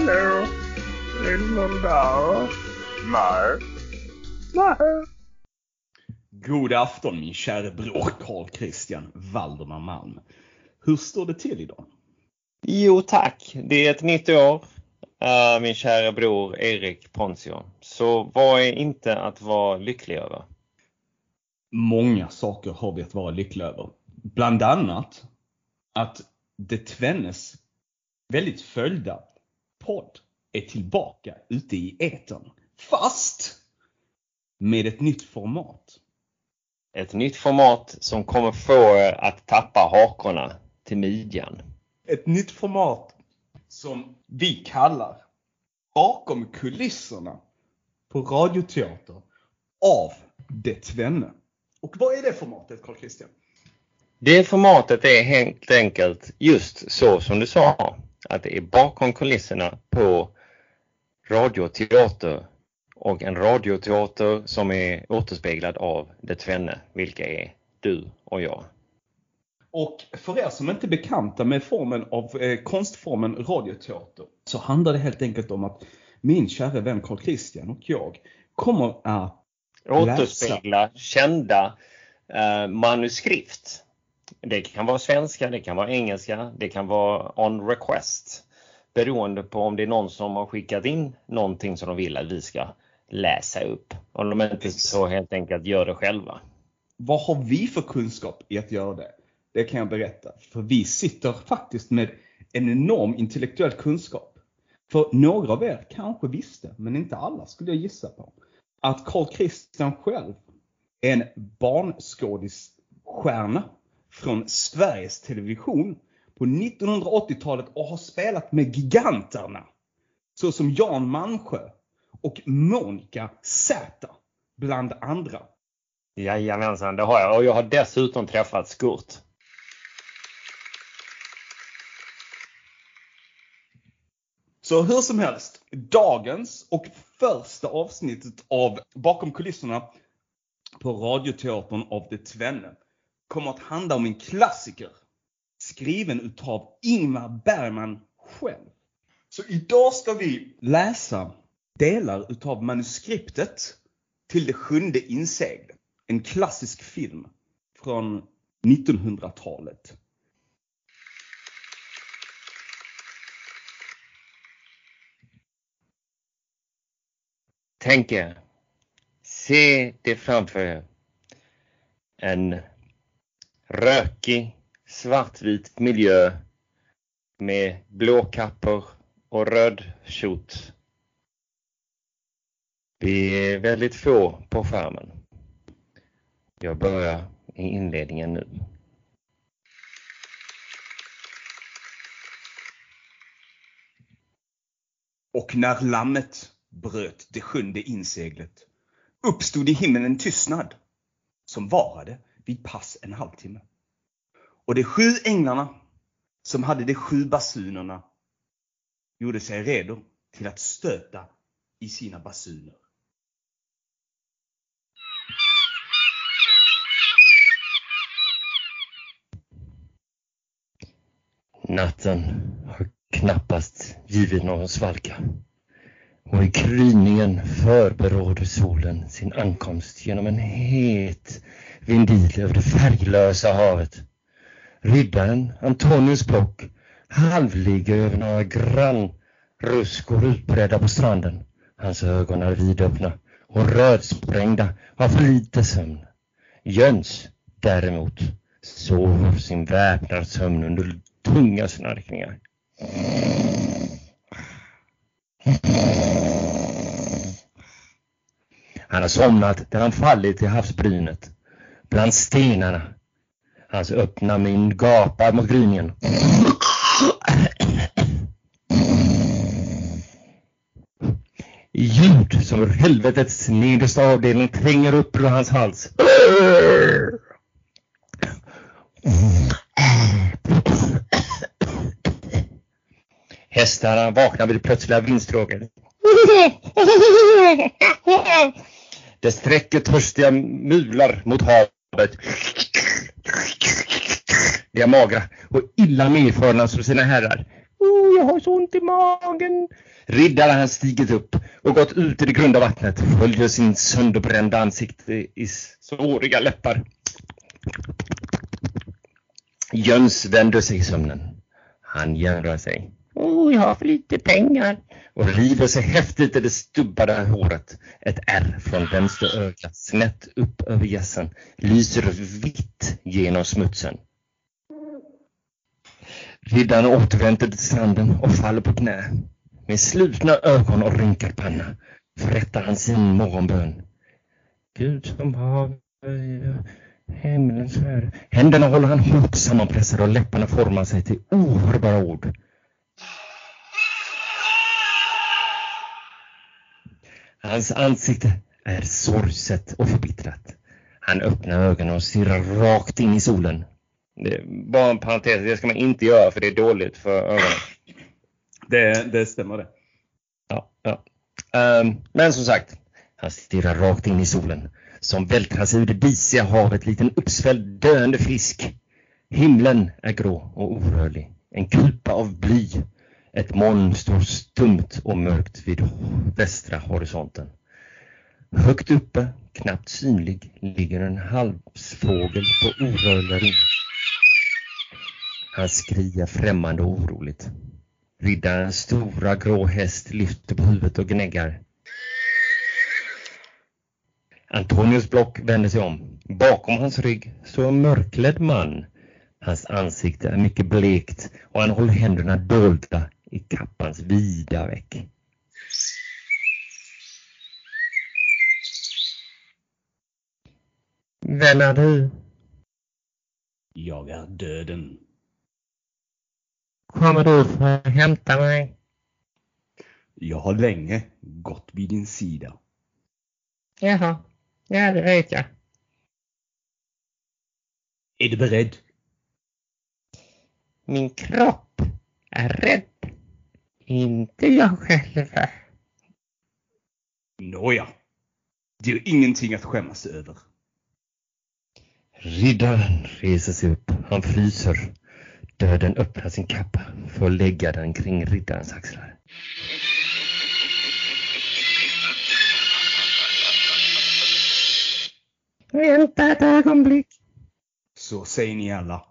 Hallå? Är det någon där? Nej. Nej. God afton min käre bror Carl Christian Valdemar Malm. Hur står det till idag? Jo tack, det är ett nytt år. Uh, min kära bror Erik Ponzio. Så vad är inte att vara lycklig över? Många saker har vi att vara lyckliga över. Bland annat att det Tvennes väldigt följda podd är tillbaka ute i etern. Fast med ett nytt format. Ett nytt format som kommer få er att tappa hakorna till midjan. Ett nytt format som vi kallar Bakom kulisserna på radioteater av Det Tvenne. Och vad är det formatet Carl Christian? Det formatet är helt enkelt just så som du sa. Att det är bakom kulisserna på radioteater och en radioteater som är återspeglad av det tvenne, vilka är du och jag. Och för er som inte är bekanta med formen av eh, konstformen radioteater så handlar det helt enkelt om att min kära vän Carl Christian och jag kommer att återspegla läsa. kända eh, manuskript. Det kan vara svenska, det kan vara engelska, det kan vara on request. Beroende på om det är någon som har skickat in någonting som de vill att vi ska läsa upp. Om de inte så helt enkelt gör det själva. Vad har vi för kunskap i att göra det? Det kan jag berätta. För vi sitter faktiskt med en enorm intellektuell kunskap. För några av er kanske visste, men inte alla skulle jag gissa på, att Carl Christian själv är en barnskådisstjärna från Sveriges Television på 1980-talet och har spelat med giganterna. Så som Jan Malmsjö och Monica Z bland andra. Jajamensan, det har jag. Och jag har dessutom träffat Skurt. Så hur som helst, dagens och första avsnittet av Bakom kulisserna på Radioteatern av det Tvenne kommer att handla om en klassiker skriven utav Ingmar Bergman själv. Så idag ska vi läsa delar utav manuskriptet till Det sjunde inseglet. En klassisk film från 1900-talet. Tänk er, se det framför er. En rökig, svartvit miljö med blåkappor och röd kjot. Vi är väldigt få på skärmen. Jag börjar i inledningen nu. Och när lammet bröt det sjunde inseglet uppstod i himlen en tystnad som varade vid pass en halvtimme. Och de sju änglarna som hade de sju basunerna gjorde sig redo till att stöta i sina basuner. Natten har knappast givit någon svalka och i gryningen förberåder solen sin ankomst genom en het vindil över det färglösa havet. Riddaren Antonius Bock halvligger över några grannruskor utbredda på stranden. Hans ögon är vidöppna och rödsprängda av för lite sömn. Jöns däremot sover sin väpnade sömn under tunga snarkningar. Han har somnat där han fallit i havsbrynet, bland stenarna. Hans öppna mun gapar mot gryningen. Ljud som ur helvetets nedersta avdelning tränger upp ur hans hals. Hästarna vaknar vid plötsliga vindstråket. Det sträcker törstiga mular mot havet. De är magra och illa medförna som sina herrar. Oh, jag har så ont i magen. Riddaren har stigit upp och gått ut i det grunda vattnet, följer sin sönderbrända ansikte i såriga läppar. Jöns vänder sig i sömnen. Han jämrar sig. Åh, jag har för lite pengar. Och river sig häftigt i det stubbade håret. Ett ärr från vänster öga snett upp över gässen lyser vitt genom smutsen. Riddaren återvänder till stranden och faller på knä. Med slutna ögon och rynkad panna förrättar han sin morgonbön. Gud som har himlens värld. Händerna håller han hårt sammanpressade och läpparna formar sig till ohörbara ord. Hans ansikte är sorgset och förbittrat. Han öppnar ögonen och stirrar rakt in i solen. Det bara en parentes, det ska man inte göra för det är dåligt för ögonen. Det, det stämmer det. Ja, ja. Um, men som sagt, han stirrar rakt in i solen som vältrar sig ur det disiga havet likt en uppsvälld döende fisk. Himlen är grå och orörlig. En kupa av bly. Ett moln står stumt och mörkt vid västra horisonten. Högt uppe, knappt synlig, ligger en halvsfågel på orörliga ringar. Han skriar främmande och oroligt. Riddarens stora grå häst lyfter på huvudet och gnäggar. Antonius Block vänder sig om. Bakom hans rygg står en mörklädd man. Hans ansikte är mycket blekt och han håller händerna dolda i kappans vida veck. Vem är du? Jag är döden. Kommer du för att hämta mig? Jag har länge gått vid din sida. Jaha, ja det vet jag. Är du beredd? Min kropp är rädd. Inte jag själv. Nåja. Det är ingenting att skämmas över. Riddaren reser sig upp. Han fryser. Döden öppnar sin kappa för att lägga den kring riddarens axlar. Vänta ett ögonblick. Så säger ni alla.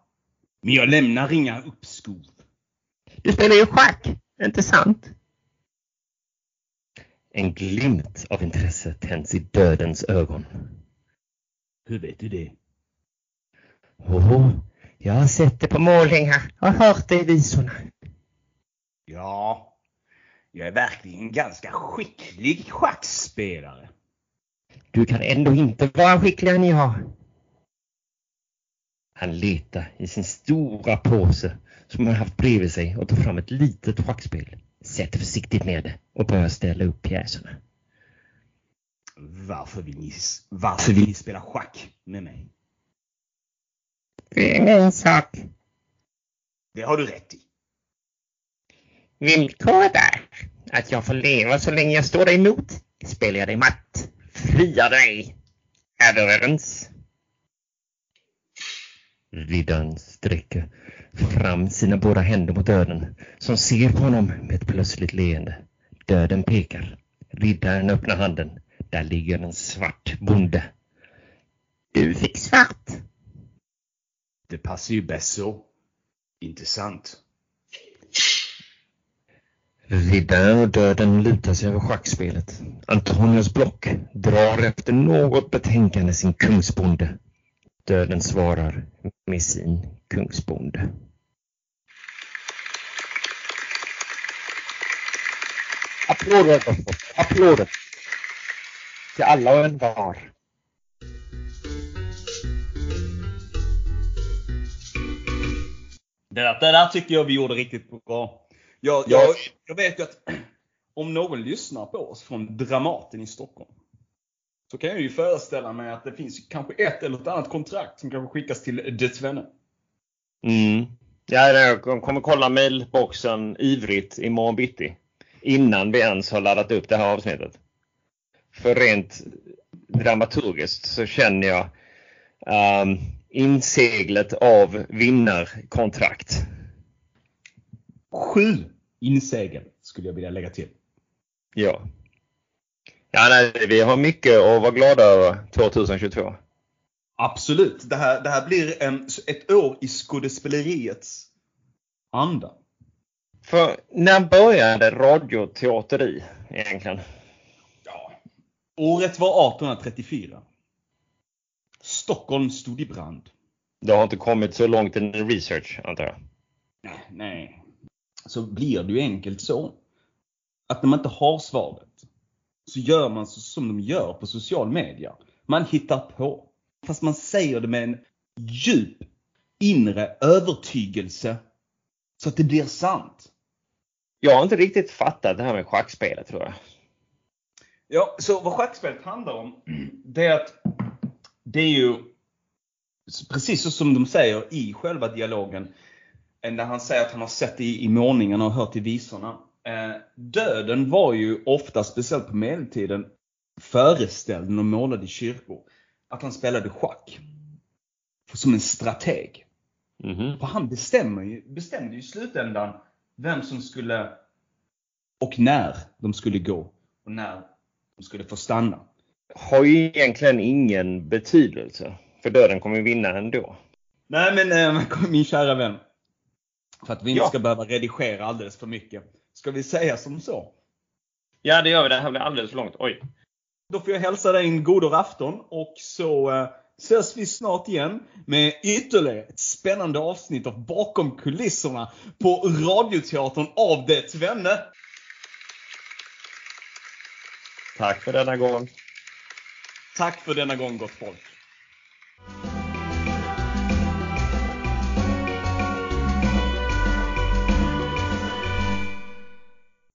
Men jag lämnar inga uppskov. Du spelar ju schack, inte sant? En glimt av intresse tänds i dödens ögon. Hur vet du det? Åh, jag har sett det på målningar och hört det i visorna. Ja, jag är verkligen ganska skicklig schackspelare. Du kan ändå inte vara skickligare än jag. Han letar i sin stora påse som han haft bredvid sig och tar fram ett litet schackspel. Sätter försiktigt ner det och börjar ställa upp pjäserna. Varför vill ni, varför vill ni spela schack med mig? Det är min sak. Det har du rätt i. Villkoret är att jag får leva så länge jag står dig emot. Spelar jag dig matt, friar dig. Är vi överens? Riddaren sträcker fram sina båda händer mot döden som ser på honom med ett plötsligt leende. Döden pekar. Riddaren öppnar handen. Där ligger en svart bonde. Du fick svart. Det passar ju bäst så. Inte sant? Riddaren och döden lutar sig över schackspelet. Antonius Block drar efter något betänkande sin kungsbonde. Döden svarar med sin kungsbonde. Applåder. Applåder. Till alla och envar. Det där, det där tycker jag vi gjorde riktigt bra. Jag, Ja. jag, jag vet ju att om någon lyssnar på oss från Dramaten i Stockholm så kan jag ju föreställa mig att det finns kanske ett eller ett annat kontrakt som kanske skickas till De Tvenne. Mm. Ja, jag kommer kolla mailboxen ivrigt imorgon bitti. Innan vi ens har laddat upp det här avsnittet. För rent dramaturgiskt så känner jag um, inseglet av vinnarkontrakt. Sju insegel skulle jag vilja lägga till. Ja. Ja, nej, vi har mycket att vara glada över 2022. Absolut. Det här, det här blir en, ett år i skådespeleriets anda. För när började radioteateri egentligen? Ja. Året var 1834. Stockholm stod i brand. Det har inte kommit så långt i research antar jag. Nej, nej. Så blir det ju enkelt så. Att när man inte har svaret så gör man så som de gör på social media. Man hittar på. Fast man säger det med en djup inre övertygelse så att det blir sant. Jag har inte riktigt fattat det här med schackspelet tror jag. Ja, så vad schackspelet handlar om, det är att det är ju precis så som de säger i själva dialogen. När han säger att han har sett det i, i målningarna och hört i visorna. Eh, döden var ju ofta, speciellt på medeltiden, föreställd när de målade i kyrkor. Att han spelade schack. Som en strateg. Mhm. För han bestämmer ju, bestämde ju i slutändan vem som skulle och när de skulle gå och när de skulle få stanna. Har ju egentligen ingen betydelse. För döden kommer ju vinna ändå. Nej men eh, min kära vän. För att vi inte Ja. ska behöva redigera alldeles för mycket. Ska vi säga som så? Ja, det gör vi. Det här blir alldeles för långt. Oj. Då får jag hälsa dig en god afton och så eh, ses vi snart igen med ytterligare ett spännande avsnitt av Bakom kulisserna på Radioteatern av det Tvenne. Tack för denna gång. Tack för denna gång gott folk.